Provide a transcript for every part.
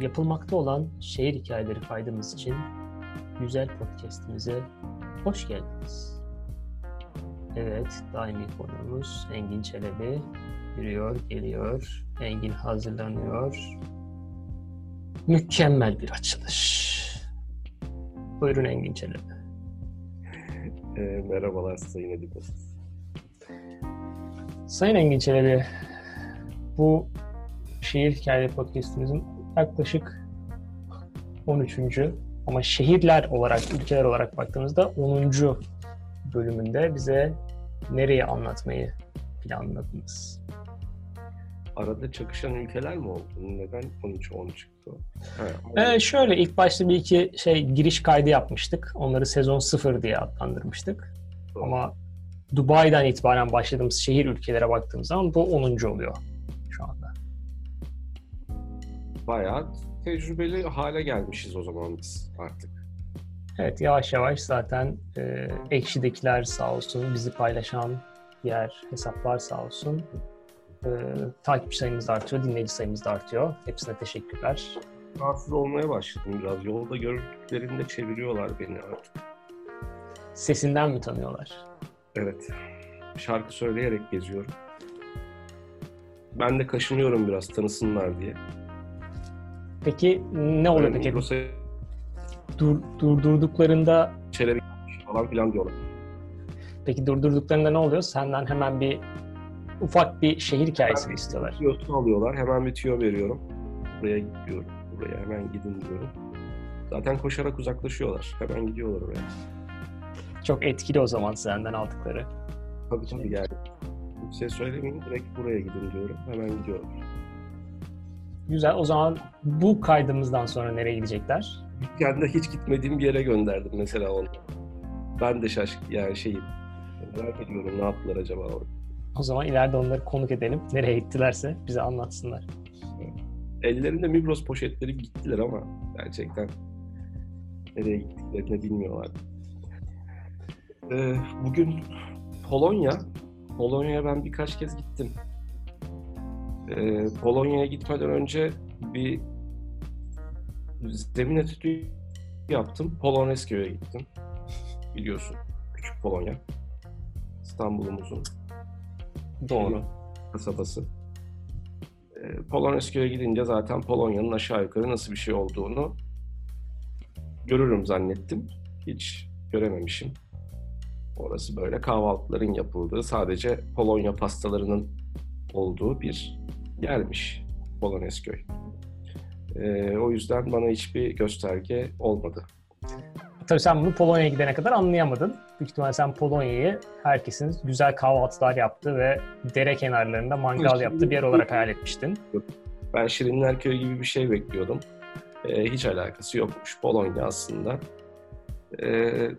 yapılmakta olan şehir hikayeleri kaydımız için güzel podcast'imize hoş geldiniz. Evet, daimi konuğumuz Engin Çelebi yürüyor, geliyor. Engin hazırlanıyor. Mükemmel bir açılış. Buyurun Engin Çelebi. E, merhabalar Sayın Edipos. Sayın Engin Çelebi, bu şehir hikayeleri podcast'imizin yaklaşık 13. ama şehirler olarak, ülkeler olarak baktığımızda 10. bölümünde bize nereyi anlatmayı planladınız? Arada çakışan ülkeler mi oldu? Neden 13-10 çıktı? Ee, şöyle ilk başta bir iki şey giriş kaydı yapmıştık. Onları sezon 0 diye adlandırmıştık. Doğru. Ama Dubai'den itibaren başladığımız şehir ülkelere baktığımız zaman bu 10. oluyor. Bayağı tecrübeli hale gelmişiz o zaman biz artık. Evet yavaş yavaş zaten e, Ekşi'dekiler sağ olsun, bizi paylaşan diğer hesaplar sağ olsun. E, takipçi sayımız da artıyor, dinleyici sayımız da artıyor. Hepsine teşekkürler. Rahatsız olmaya başladım biraz. Yolda gördüklerinde çeviriyorlar beni artık. Sesinden mi tanıyorlar? Evet. Şarkı söyleyerek geziyorum. Ben de kaşınıyorum biraz tanısınlar diye. Peki ne oluyor Böyle peki? Migros'a Dur, durdurduklarında Çelebi falan filan diyorlar. peki durdurduklarında ne oluyor? Senden hemen bir ufak bir şehir hikayesi mi istiyorlar? Tüyosunu alıyorlar. Hemen bir tüyo veriyorum. Buraya gidiyorum. Buraya hemen gidin diyorum. Zaten koşarak uzaklaşıyorlar. Hemen gidiyorlar oraya. Çok etkili o zaman senden aldıkları. Tabii tabii yani. Bir şey söylemeyin. Direkt buraya gidin diyorum. Hemen gidiyorlar. Güzel. O zaman bu kaydımızdan sonra nereye gidecekler? Kendi hiç gitmediğim bir yere gönderdim mesela onu. Ben de şaşk yani şeyim. Merak ediyorum ne yaptılar acaba orada. O zaman ileride onları konuk edelim. Nereye gittilerse bize anlatsınlar. Ellerinde Migros poşetleri gittiler ama gerçekten nereye gittiklerini bilmiyorlar. Ee, bugün Polonya. Polonya'ya ben birkaç kez gittim. Ee, Polonya'ya gitmeden önce bir zemin etüdü yaptım. Polonezköy'e gittim. Biliyorsun. Küçük Polonya. İstanbul'umuzun Doğru. kasabası. Ee, Polonezköy'e gidince zaten Polonya'nın aşağı yukarı nasıl bir şey olduğunu görürüm zannettim. Hiç görememişim. Orası böyle kahvaltıların yapıldığı, sadece Polonya pastalarının olduğu bir yermiş Polonezköy. Ee, o yüzden bana hiçbir gösterge olmadı. Tabii sen bunu Polonya'ya gidene kadar anlayamadın. Büyük ihtimalle sen Polonya'yı herkesin güzel kahvaltılar yaptığı ve dere kenarlarında mangal yaptığı bir yer olarak hayal etmiştin. Ben Şirinler Köyü gibi bir şey bekliyordum. Ee, hiç alakası yokmuş Polonya aslında. Ee,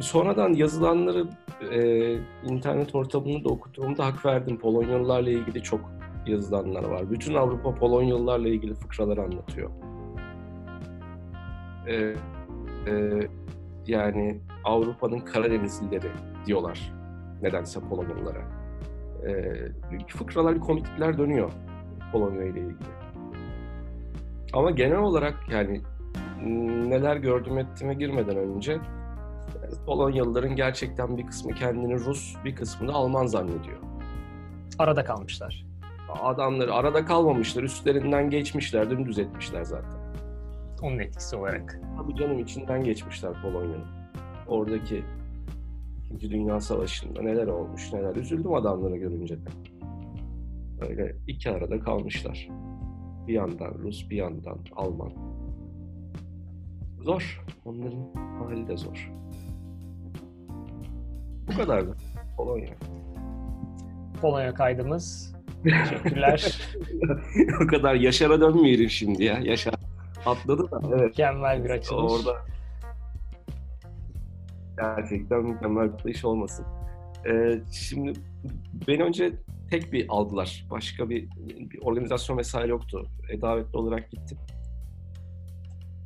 sonradan yazılanları e, internet ortamını da okuduğumda hak verdim. Polonyalılarla ilgili çok yazılanlar var. Bütün Avrupa Polonyalılarla ilgili fıkralar anlatıyor. Ee, e, yani Avrupa'nın Karadenizlileri diyorlar nedense Polonyalılara. Ee, fıkralar, komiklikler dönüyor. Polonya ile ilgili. Ama genel olarak yani neler gördüm ettiğime girmeden önce Polonyalıların gerçekten bir kısmı kendini Rus, bir kısmı da Alman zannediyor. Arada kalmışlar. Adamları arada kalmamışlar, üstlerinden geçmişler, dümdüz etmişler zaten. Onun etkisi olarak. Tabii canım içinden geçmişler Polonya'nın. Oradaki İkinci Dünya Savaşı'nda neler olmuş, neler. Üzüldüm adamları görünce de. Böyle iki arada kalmışlar. Bir yandan Rus, bir yandan Alman. Zor. Onların hali de zor. Bu kadardı. Polonya. Polonya kaydımız. Teşekkürler. o kadar Yaşar'a dönmeyelim şimdi ya. Yaşar atladı da. Evet. Mükemmel bir açılış. Orada gerçekten mükemmel bir iş olmasın. Ee, şimdi beni önce tek bir aldılar. Başka bir, bir organizasyon vesaire yoktu. E, davetli olarak gittim.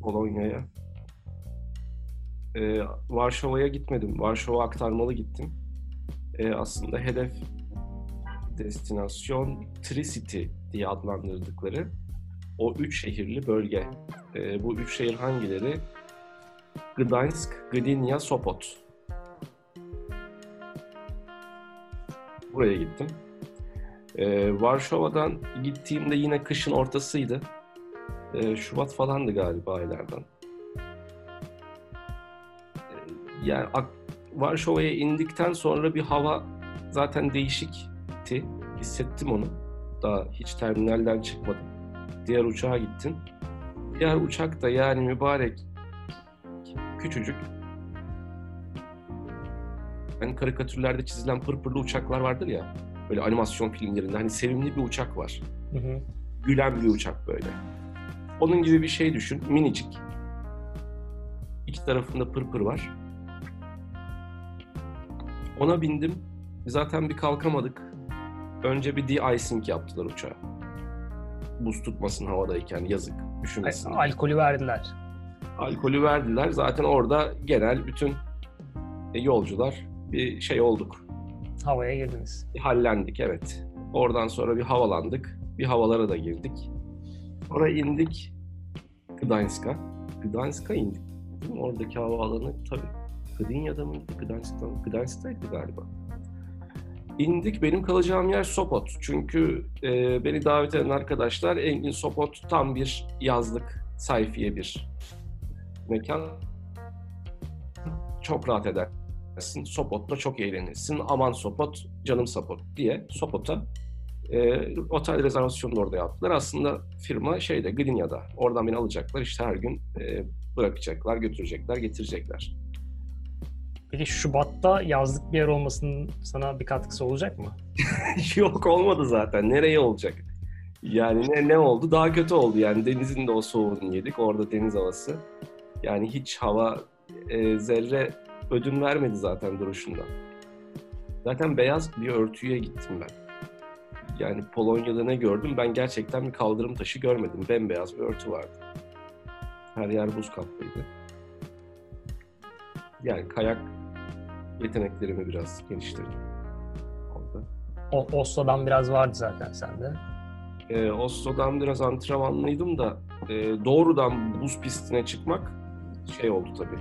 Polonya'ya. Ee, Varşova'ya gitmedim. Varşova aktarmalı gittim. Ee, aslında hedef destinasyon Tri-City diye adlandırdıkları o üç şehirli bölge. E, bu üç şehir hangileri? Gdańsk, Gdynia, Sopot. Buraya gittim. Ee, Varşova'dan gittiğimde yine kışın ortasıydı. Ee, Şubat falandı galiba aylardan. Yani Varşova'ya indikten sonra bir hava zaten değişikti. Hissettim onu. Daha hiç terminalden çıkmadım. Diğer uçağa gittim. Diğer uçak da yani mübarek küçücük. Hani karikatürlerde çizilen pırpırlı uçaklar vardır ya. Böyle animasyon filmlerinde hani sevimli bir uçak var. Hı hı. Gülen bir uçak böyle. Onun gibi bir şey düşün. Minicik. İki tarafında pırpır var. Ona bindim. Zaten bir kalkamadık. Önce bir de-icing yaptılar uçağa. Buz tutmasın havadayken yazık. Üşümesin. Alkolü verdiler. Alkolü verdiler. Zaten orada genel bütün e, yolcular bir şey olduk. Havaya girdiniz. Bir hallendik evet. Oradan sonra bir havalandık. Bir havalara da girdik. Sonra indik Gdańsk'a. Gdańsk'a indik. Oradaki havaalanı tabii. Gdynia'da mıydı? Gdańsk'ta mı? Gdańsk'taydı galiba. İndik. Benim kalacağım yer Sopot. Çünkü e, beni davet eden arkadaşlar Engin Sopot tam bir yazlık sayfiye bir mekan. Çok rahat eder edersin. Sopot'ta çok eğlenirsin. Aman Sopot, canım Sopot diye Sopot'a e, otel rezervasyonunu orada yaptılar. Aslında firma şeyde, Gdynia'da. Oradan beni alacaklar. İşte her gün e, bırakacaklar, götürecekler, getirecekler. Peki Şubat'ta yazlık bir yer olmasının sana bir katkısı olacak mı? Yok olmadı zaten. Nereye olacak? Yani ne, ne oldu? Daha kötü oldu yani. Denizin de o soğuğunu yedik. Orada deniz havası. Yani hiç hava e, zerre ödün vermedi zaten duruşundan. Zaten beyaz bir örtüye gittim ben. Yani Polonya'da ne gördüm? Ben gerçekten bir kaldırım taşı görmedim. Bembeyaz bir örtü vardı. Her yer buz kaplıydı. Yani kayak yeteneklerimi biraz geliştirdim. Orada. O, Oslo'dan biraz vardı zaten sende. Ee, Oslo'dan biraz antrenmanlıydım da e, doğrudan buz pistine çıkmak şey oldu tabii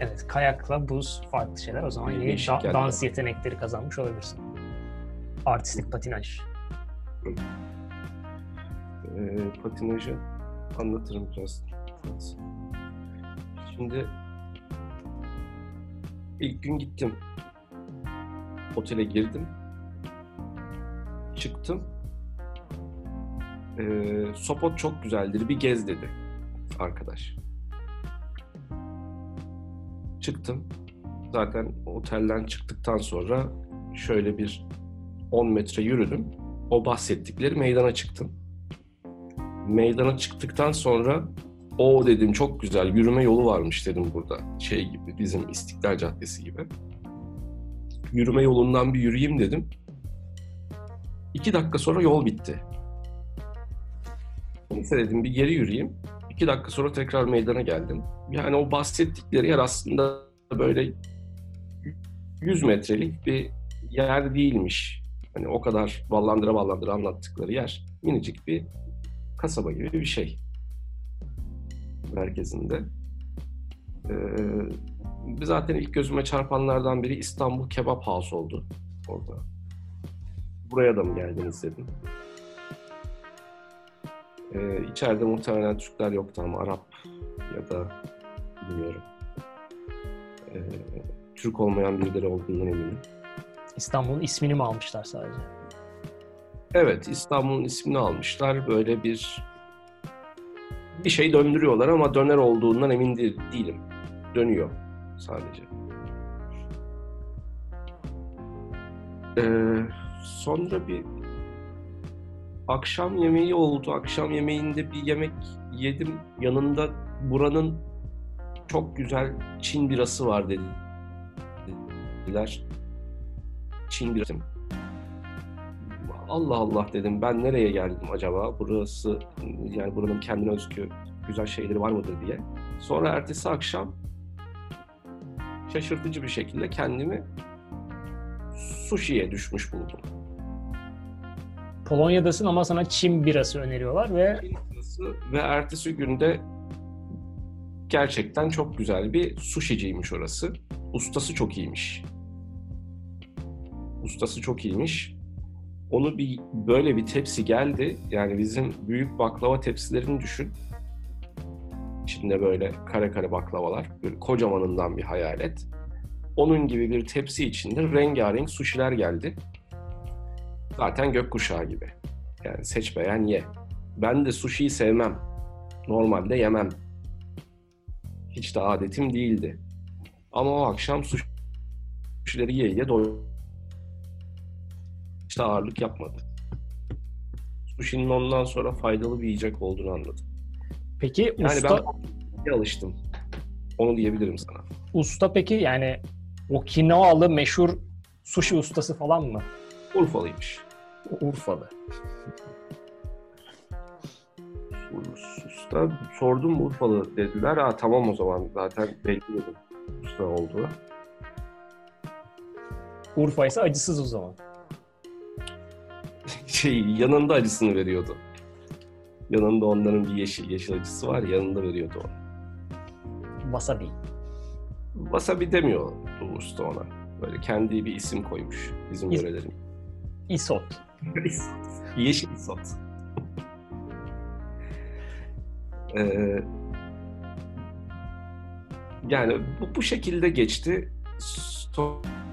Evet, kayakla buz farklı şeyler. O zaman yeni da- dans yetenekleri kazanmış olabilirsin. Artistik patinaj. E, patinajı anlatırım biraz. Şimdi ilk gün gittim. Otele girdim. Çıktım. E, Sopot çok güzeldir, bir gez dedi arkadaş çıktım. Zaten otelden çıktıktan sonra şöyle bir 10 metre yürüdüm. O bahsettikleri meydana çıktım. Meydana çıktıktan sonra o dedim çok güzel yürüme yolu varmış dedim burada. Şey gibi bizim İstiklal Caddesi gibi. Yürüme yolundan bir yürüyeyim dedim. İki dakika sonra yol bitti. Neyse dedim bir geri yürüyeyim. İki dakika sonra tekrar meydana geldim. Yani o bahsettikleri yer aslında böyle 100 metrelik bir yer değilmiş. Hani o kadar ballandıra ballandıra anlattıkları yer minicik bir kasaba gibi bir şey merkezinde. Ee, zaten ilk gözüme çarpanlardan biri İstanbul Kebap House oldu orada. Buraya da mı geldiniz dedim. Ee, içeride muhtemelen Türkler yoktu ama Arap ya da bilmiyorum. Ee, Türk olmayan birileri olduğundan eminim. İstanbul'un ismini mi almışlar sadece? Evet, İstanbul'un ismini almışlar. Böyle bir bir şey döndürüyorlar ama döner olduğundan emin değilim. Dönüyor sadece. Ee, sonra bir akşam yemeği oldu. Akşam yemeğinde bir yemek yedim. Yanında buranın çok güzel Çin birası var dediler. Çin birası. Allah Allah dedim ben nereye geldim acaba? Burası yani buranın kendine özgü güzel şeyleri var mıdır diye. Sonra ertesi akşam şaşırtıcı bir şekilde kendimi sushi'ye düşmüş buldum. Polonya'dasın ama sana Çin birası öneriyorlar ve ve ertesi günde gerçekten çok güzel bir sushiciymiş orası. Ustası çok iyiymiş. Ustası çok iyiymiş. Onu bir böyle bir tepsi geldi. Yani bizim büyük baklava tepsilerini düşün. İçinde böyle kare kare baklavalar. Böyle kocamanından bir hayal et. Onun gibi bir tepsi içinde rengarenk suşiler geldi. Zaten gökkuşağı gibi. Yani seç beğen ye. Ben de sushi'yi sevmem. Normalde yemem. Hiç de adetim değildi. Ama o akşam sushi'leri ye ye doydum. De ağırlık yapmadı. Sushi'nin ondan sonra faydalı bir yiyecek olduğunu anladım. Peki Yani usta ben alıştım. Onu diyebilirim sana. usta peki yani Okinawalı meşhur sushi ustası falan mı? Urfalıymış. Urfalı. Usta sordum Urfalı dediler. Ha tamam o zaman zaten belli dedim usta olduğu. Urfa ise acısız o zaman. Şey yanında acısını veriyordu. Yanında onların bir yeşil yeşil acısı var yanında veriyordu onu. Wasabi. Wasabi demiyor usta ona. Böyle kendi bir isim koymuş bizim İs- yörelerin. Isot. Yeşil isot. Ee, yani bu, bu şekilde geçti.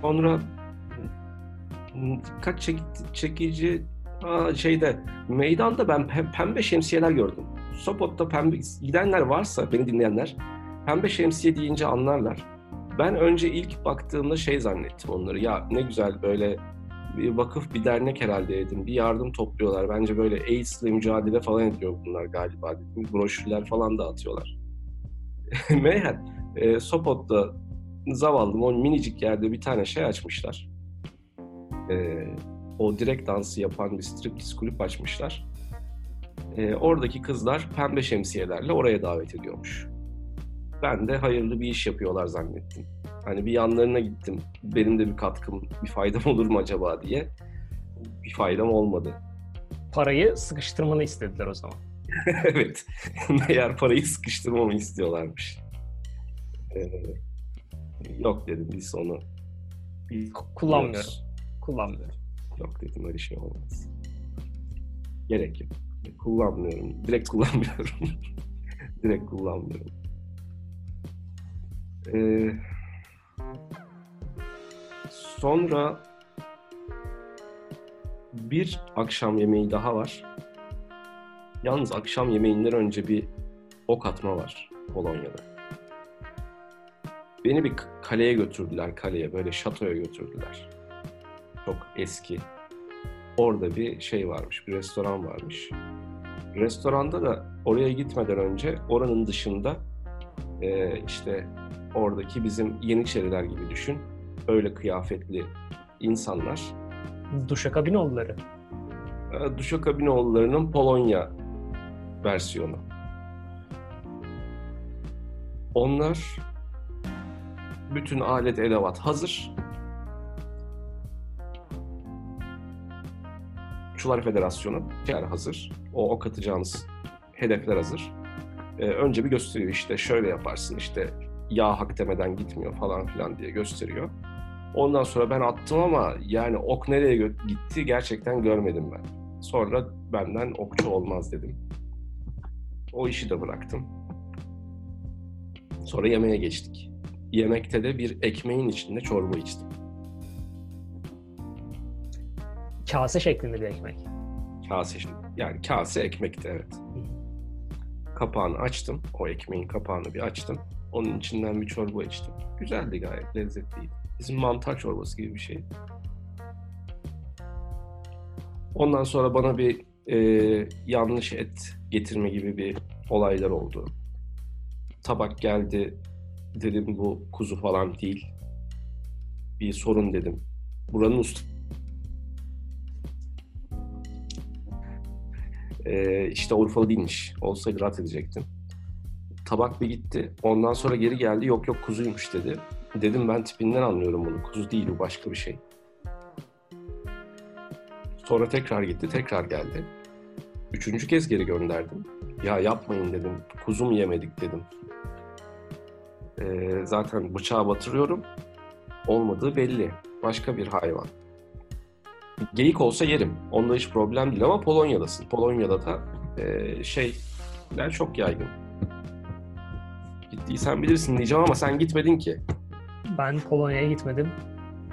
Sonra dikkat çek, çekici şeyde meydanda ben pe- pembe şemsiyeler gördüm. Sopot'ta pembe gidenler varsa beni dinleyenler pembe şemsiye deyince anlarlar. Ben önce ilk baktığımda şey zannettim onları. Ya ne güzel böyle bir vakıf bir dernek herhalde dedim. Bir yardım topluyorlar. Bence böyle AIDS'le mücadele falan ediyor bunlar galiba dedim. Broşürler falan dağıtıyorlar. Meğer e, Sopot'ta zavallım o minicik yerde bir tane şey açmışlar. E, o direkt dansı yapan bir striptease kulüp açmışlar. E, oradaki kızlar pembe şemsiyelerle oraya davet ediyormuş. Ben de hayırlı bir iş yapıyorlar zannettim. Hani bir yanlarına gittim. Benim de bir katkım, bir faydam olur mu acaba diye. Bir faydam olmadı. Parayı sıkıştırmanı istediler o zaman. evet. Meğer parayı sıkıştırmamı istiyorlarmış. Ee, yok dedim biz onu. Biz Kullanmıyorum. Kullanmıyorum. Yok dedim öyle şey olmaz. Gerek yok. Kullanmıyorum. Direkt kullanmıyorum. Direkt kullanmıyorum. Ee, sonra bir akşam yemeği daha var. Yalnız akşam yemeğinden önce bir ok atma var Polonya'da. Beni bir kaleye götürdüler, kaleye böyle şatoya götürdüler. Çok eski. Orada bir şey varmış, bir restoran varmış. Restoranda da oraya gitmeden önce oranın dışında e, işte oradaki bizim Yeniçeriler gibi düşün. Öyle kıyafetli insanlar. Duşakabinoğulları. E, Duşakabinoğullarının Polonya versiyonu. Onlar bütün alet edevat hazır. Okçular Federasyonu yer hazır. O ok atacağınız hedefler hazır. Ee, önce bir gösteriyor işte şöyle yaparsın işte yağ hak demeden gitmiyor falan filan diye gösteriyor. Ondan sonra ben attım ama yani ok nereye gitti gerçekten görmedim ben. Sonra benden okçu olmaz dedim. O işi de bıraktım. Sonra yemeğe geçtik. Yemekte de bir ekmeğin içinde çorba içtim. Kase şeklinde bir ekmek. Kase yani kase ekmekti evet. Kapağını açtım. O ekmeğin kapağını bir açtım. Onun içinden bir çorba içtim. Güzeldi gayet lezzetliydi. Bizim mantar çorbası gibi bir şey. Ondan sonra bana bir e, yanlış et getirme gibi bir olaylar oldu. Tabak geldi. Dedim bu kuzu falan değil. Bir sorun dedim. Buranın usta Ee, işte Urfalı değilmiş. Olsaydı rahat edecektim. Tabak bir gitti. Ondan sonra geri geldi. Yok yok kuzuymuş dedi. Dedim ben tipinden anlıyorum bunu. Kuzu değil bu başka bir şey. Sonra tekrar gitti. Tekrar geldi. Üçüncü kez geri gönderdim. Ya yapmayın dedim. Kuzum yemedik dedim. Ee, zaten bıçağı batırıyorum. Olmadığı belli. Başka bir hayvan. Geyik olsa yerim. Onda hiç problem değil ama Polonya'dasın. Polonya'da da e, şeyler çok yaygın. Gittiysen bilirsin diyeceğim ama sen gitmedin ki. Ben Polonya'ya gitmedim.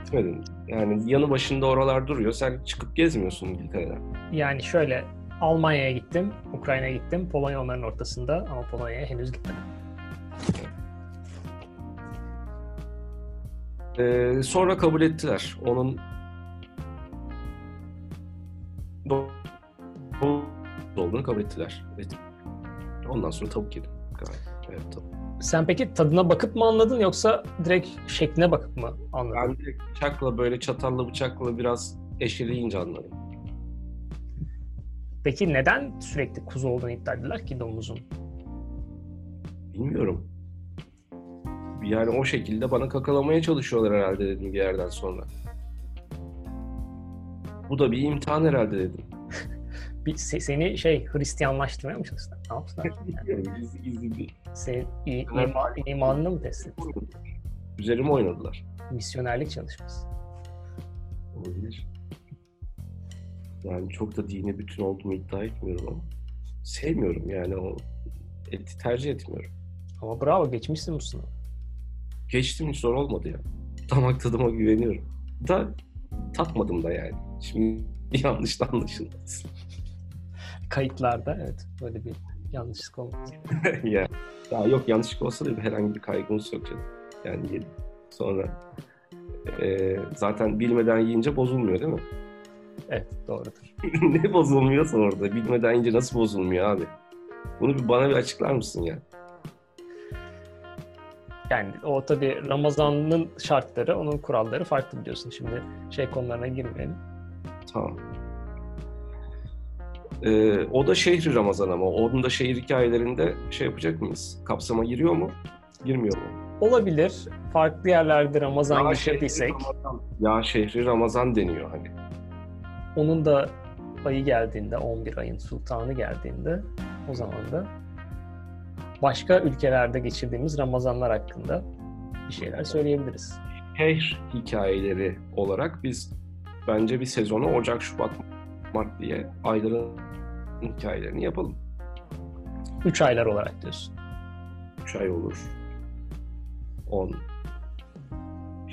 Gitmedin. Yani yanı başında oralar duruyor. Sen çıkıp gezmiyorsun İngiltere'den. Yani şöyle Almanya'ya gittim, Ukrayna'ya gittim. Polonya onların ortasında ama Polonya'ya henüz gitmedim. Ee, sonra kabul ettiler. Onun olduğunu kabul ettiler. Evet. Ondan sonra tavuk yedim. Evet, tavuk. Sen peki tadına bakıp mı anladın yoksa direkt şekline bakıp mı anladın? Ben direkt bıçakla böyle çatalla bıçakla biraz eşeleyince anladım. Peki neden sürekli kuzu olduğunu iddia ettiler ki domuzun? Bilmiyorum. Yani o şekilde bana kakalamaya çalışıyorlar herhalde dedim bir yerden sonra. Bu da bir imtihan herhalde dedim. Bir, se- seni şey Hristiyanlaştırmaya mı çalıştılar? Ne yaptılar? Yani bir senin i- ima, imanını mı test ettiler? Üzerime oynadılar. Misyonerlik çalışması. Olabilir. Yani çok da dine bütün olduğumu iddia etmiyorum ama sevmiyorum yani o eti tercih etmiyorum. Ama bravo geçmişsin bu sınavı. Geçtim hiç zor olmadı ya. Damak tadıma güveniyorum. Da tatmadım da yani. Şimdi yanlış da anlaşılmasın. Kayıtlarda evet böyle bir yanlışlık olmaz. ya. ya yok yanlışlık olsa da herhangi bir kaygımız yok canım. Yani yedim. Sonra e, zaten bilmeden yiyince bozulmuyor değil mi? Evet doğrudur. ne bozulmuyorsa orada bilmeden yiyince nasıl bozulmuyor abi? Bunu bir bana bir açıklar mısın ya? Yani o tabii Ramazan'ın şartları, onun kuralları farklı biliyorsun. Şimdi şey konularına girmeyelim. Tamam. Ee, o da şehri Ramazan ama. Onun da şehir hikayelerinde şey yapacak mıyız? Kapsama giriyor mu? Girmiyor mu? Olabilir. Farklı yerlerde Ramazan Ya şehri geçirdiysek, Ramazan. Ya şehri Ramazan deniyor hani. onun da ayı geldiğinde, 11 ayın sultanı geldiğinde o zaman da başka ülkelerde geçirdiğimiz Ramazanlar hakkında bir şeyler söyleyebiliriz. Şehir hikayeleri olarak biz bence bir sezonu Ocak, Şubat, Mart diye ayların hikayelerini yapalım. 3 aylar olarak diyorsun. 3 ay olur. 10.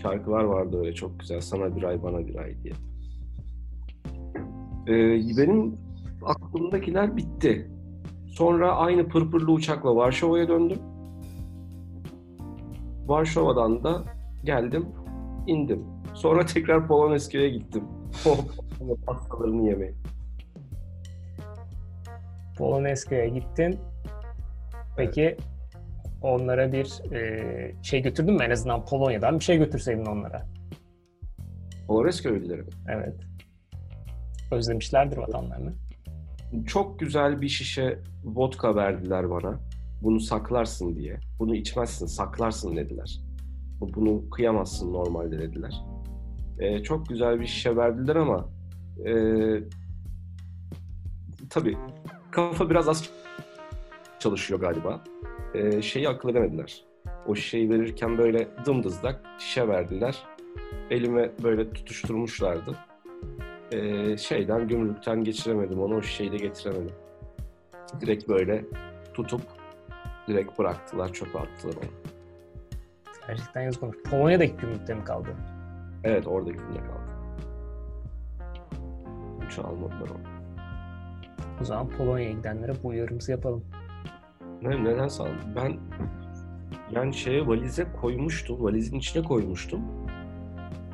Şarkılar vardı öyle çok güzel. Sana bir ay, bana bir ay diye. Ee, benim aklımdakiler bitti. Sonra aynı pırpırlı uçakla Varşova'ya döndüm. Varşova'dan da geldim, indim. Sonra tekrar Polonezköy'e gittim. Pastalarını yemeye. Polonezköy'e gittin. Peki onlara bir e, şey götürdün mü en azından Polonya'dan bir şey götürseydin onlara? Polonezköy'lüleri mi? Evet. Özlemişlerdir vatanlarını. Çok güzel bir şişe vodka verdiler bana. Bunu saklarsın diye. Bunu içmezsin, saklarsın dediler. Bu- Bunu kıyamazsın normalde dediler. Ee, çok güzel bir şişe verdiler ama e, tabii kafa biraz az çalışıyor galiba. Ee, şeyi akıl edemediler. O şişeyi verirken böyle dımdızlak şişe verdiler. Elime böyle tutuşturmuşlardı. Ee, şeyden gümrükten geçiremedim onu o şişeyi de getiremedim. Direkt böyle tutup direkt bıraktılar çöpe attılar onu. Gerçekten yazık olmuş. Polonya'daki gümrükte mi kaldı? Evet orada günde kaldı. Uçağı almadılar onu. O zaman Polonya'ya gidenlere bu uyarımızı yapalım. Ne, neden sağladım? Ben yani şeye valize koymuştum. Valizin içine koymuştum.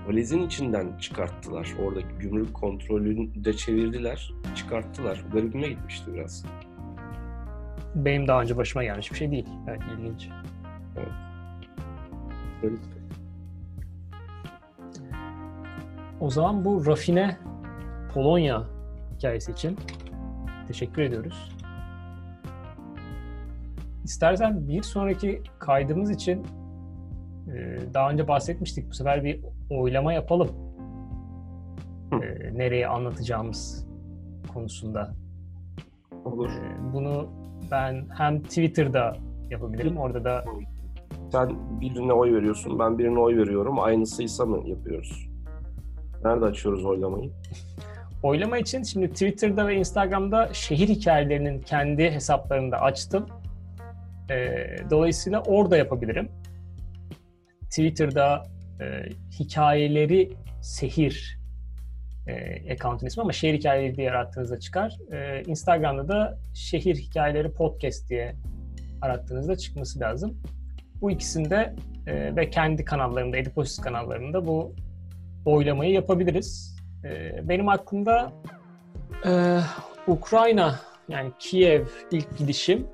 Valizin içinden çıkarttılar. Oradaki gümrük kontrolünü de çevirdiler. Çıkarttılar. Garibime gitmişti biraz. Benim daha önce başıma gelmiş bir şey değil. Evet, ilginç. Garip. O zaman bu rafine Polonya hikayesi için teşekkür ediyoruz. İstersen bir sonraki kaydımız için e, daha önce bahsetmiştik. Bu sefer bir oylama yapalım. Hı. E, Nereye anlatacağımız konusunda. Olur. Ee, bunu ben hem Twitter'da yapabilirim. Orada da Sen birine oy veriyorsun, ben birine oy veriyorum. Aynısıysa mı yapıyoruz? Nerede açıyoruz oylamayı? oylama için şimdi Twitter'da ve Instagram'da şehir hikayelerinin kendi hesaplarında açtım. Ee, dolayısıyla orada yapabilirim. Twitter'da e, hikayeleri sehir e, account'un ismi ama şehir hikayeleri diye arattığınızda çıkar. E, Instagram'da da şehir hikayeleri podcast diye arattığınızda çıkması lazım. Bu ikisinde e, ve kendi kanallarımda, Ediposis kanallarında bu oylamayı yapabiliriz. E, benim aklımda e, Ukrayna yani Kiev ilk gidişim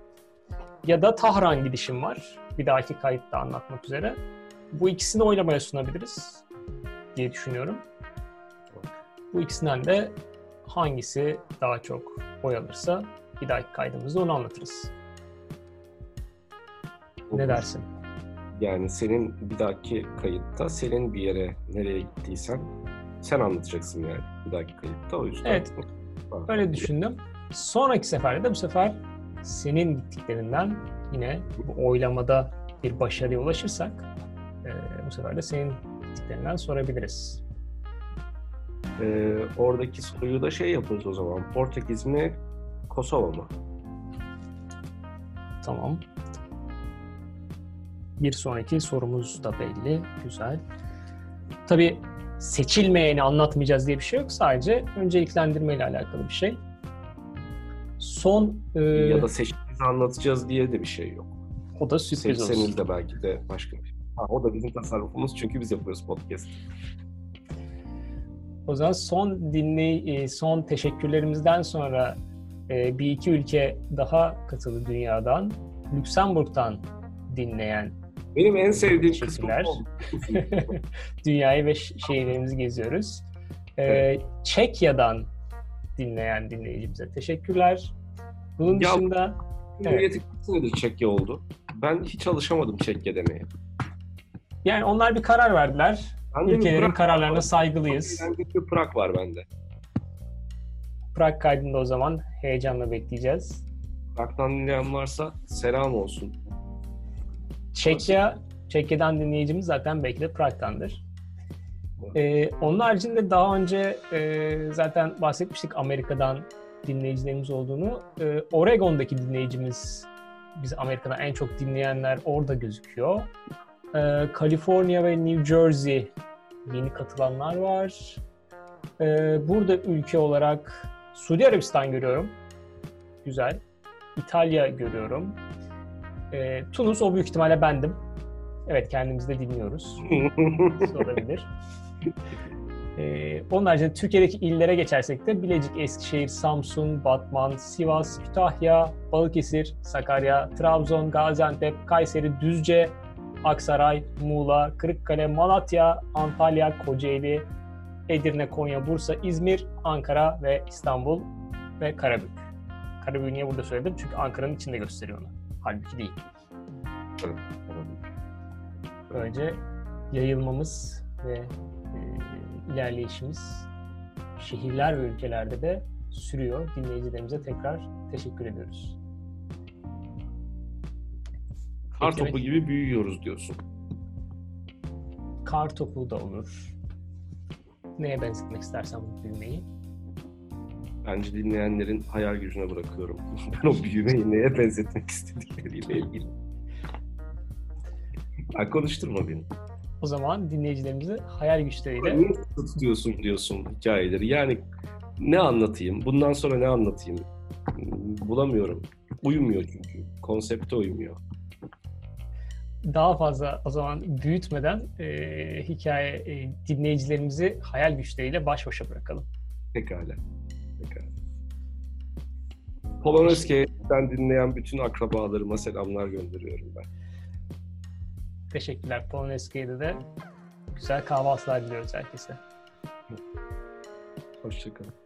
ya da Tahran gidişim var. Bir dahaki kayıtta anlatmak üzere. Bu ikisini oylamaya sunabiliriz diye düşünüyorum. Bu ikisinden de hangisi daha çok oy alırsa bir dahaki kaydımızda onu anlatırız. Ne dersin? Yani senin bir dahaki kayıtta senin bir yere nereye gittiysen sen anlatacaksın yani bir dahaki kayıtta o yüzden. Evet. Öyle düşündüm. Sonraki seferde de bu sefer senin gittiklerinden yine bu oylamada bir başarıya ulaşırsak e, bu sefer de senin gittiklerinden sorabiliriz. Ee, oradaki soruyu da şey yaparız o zaman. Portekiz mi, Kosova mı? Tamam. Bir sonraki sorumuz da belli. Güzel. Tabii seçilmeyeni anlatmayacağız diye bir şey yok. Sadece önceliklendirme ile alakalı bir şey. Son e, Ya da seçtiğimizi anlatacağız diye de bir şey yok. o da sürpriz olsun. Seçseniz de belki de başka bir şey. Ha, o da bizim tasarrufumuz çünkü biz yapıyoruz podcast. O zaman son dinley e, son teşekkürlerimizden sonra e, bir iki ülke daha katıldı dünyadan. Lüksemburg'dan dinleyen Benim en sevdiğim bu. dünyayı ve şehirlerimizi geziyoruz. E, Evet. Çekya'dan dinleyen dinleyicimize teşekkürler. Bunun Ya- dışında Cumhuriyeti kaç senedir Çekya oldu? Ben hiç alışamadım Çekya demeye. Yani onlar bir karar verdiler. Ben Ülkelerin Prag- kararlarına saygılıyız. Ben bir Prag var bende. Prag kaydında o zaman heyecanla bekleyeceğiz. Prag'dan dinleyen varsa selam olsun. Çekya, Çekya'dan dinleyicimiz zaten belki de Prag'dandır. Ee, onun haricinde daha önce e, zaten bahsetmiştik Amerika'dan dinleyicilerimiz olduğunu. Ee, Oregon'daki dinleyicimiz, biz Amerika'da en çok dinleyenler orada gözüküyor. Ee, Kaliforniya ve New Jersey yeni katılanlar var. Ee, burada ülke olarak Suudi Arabistan görüyorum. Güzel. İtalya görüyorum. Ee, Tunus o büyük ihtimalle bendim. Evet kendimizi de dinliyoruz. olabilir. Ee, onun haricinde Türkiye'deki illere geçersek de Bilecik, Eskişehir, Samsun, Batman, Sivas, Kütahya, Balıkesir, Sakarya, Trabzon, Gaziantep, Kayseri, Düzce, Aksaray, Muğla, Kırıkkale, Malatya, Antalya, Kocaeli, Edirne, Konya, Bursa, İzmir, Ankara ve İstanbul ve Karabük. Karabük'ü niye burada söyledim? Çünkü Ankara'nın içinde gösteriyor onu. Halbuki değil. Böylece yayılmamız ve e, ilerleyişimiz şehirler ve ülkelerde de sürüyor. Dinleyicilerimize tekrar teşekkür ediyoruz. Kar topu gibi büyüyoruz diyorsun. Kar topu da olur. Neye benzetmek istersen bu büyümeyi. Bence dinleyenlerin hayal gücüne bırakıyorum. ben o büyümeyi neye benzetmek istedikleriyle ilgili. Ha, konuşturma beni. O zaman dinleyicilerimizi hayal güçleriyle Niye tutuyorsun diyorsun hikayeleri? Yani ne anlatayım? Bundan sonra ne anlatayım? Bulamıyorum. Uyumuyor çünkü. Konsepte uymuyor. Daha fazla o zaman büyütmeden e, hikaye e, dinleyicilerimizi hayal güçleriyle baş başa bırakalım. Pekala. Pekala. Polonezke'den dinleyen bütün akrabalarıma selamlar gönderiyorum ben. Teşekkürler. Polonezköy'de de güzel kahvaltılar diliyoruz herkese. Hoşçakalın.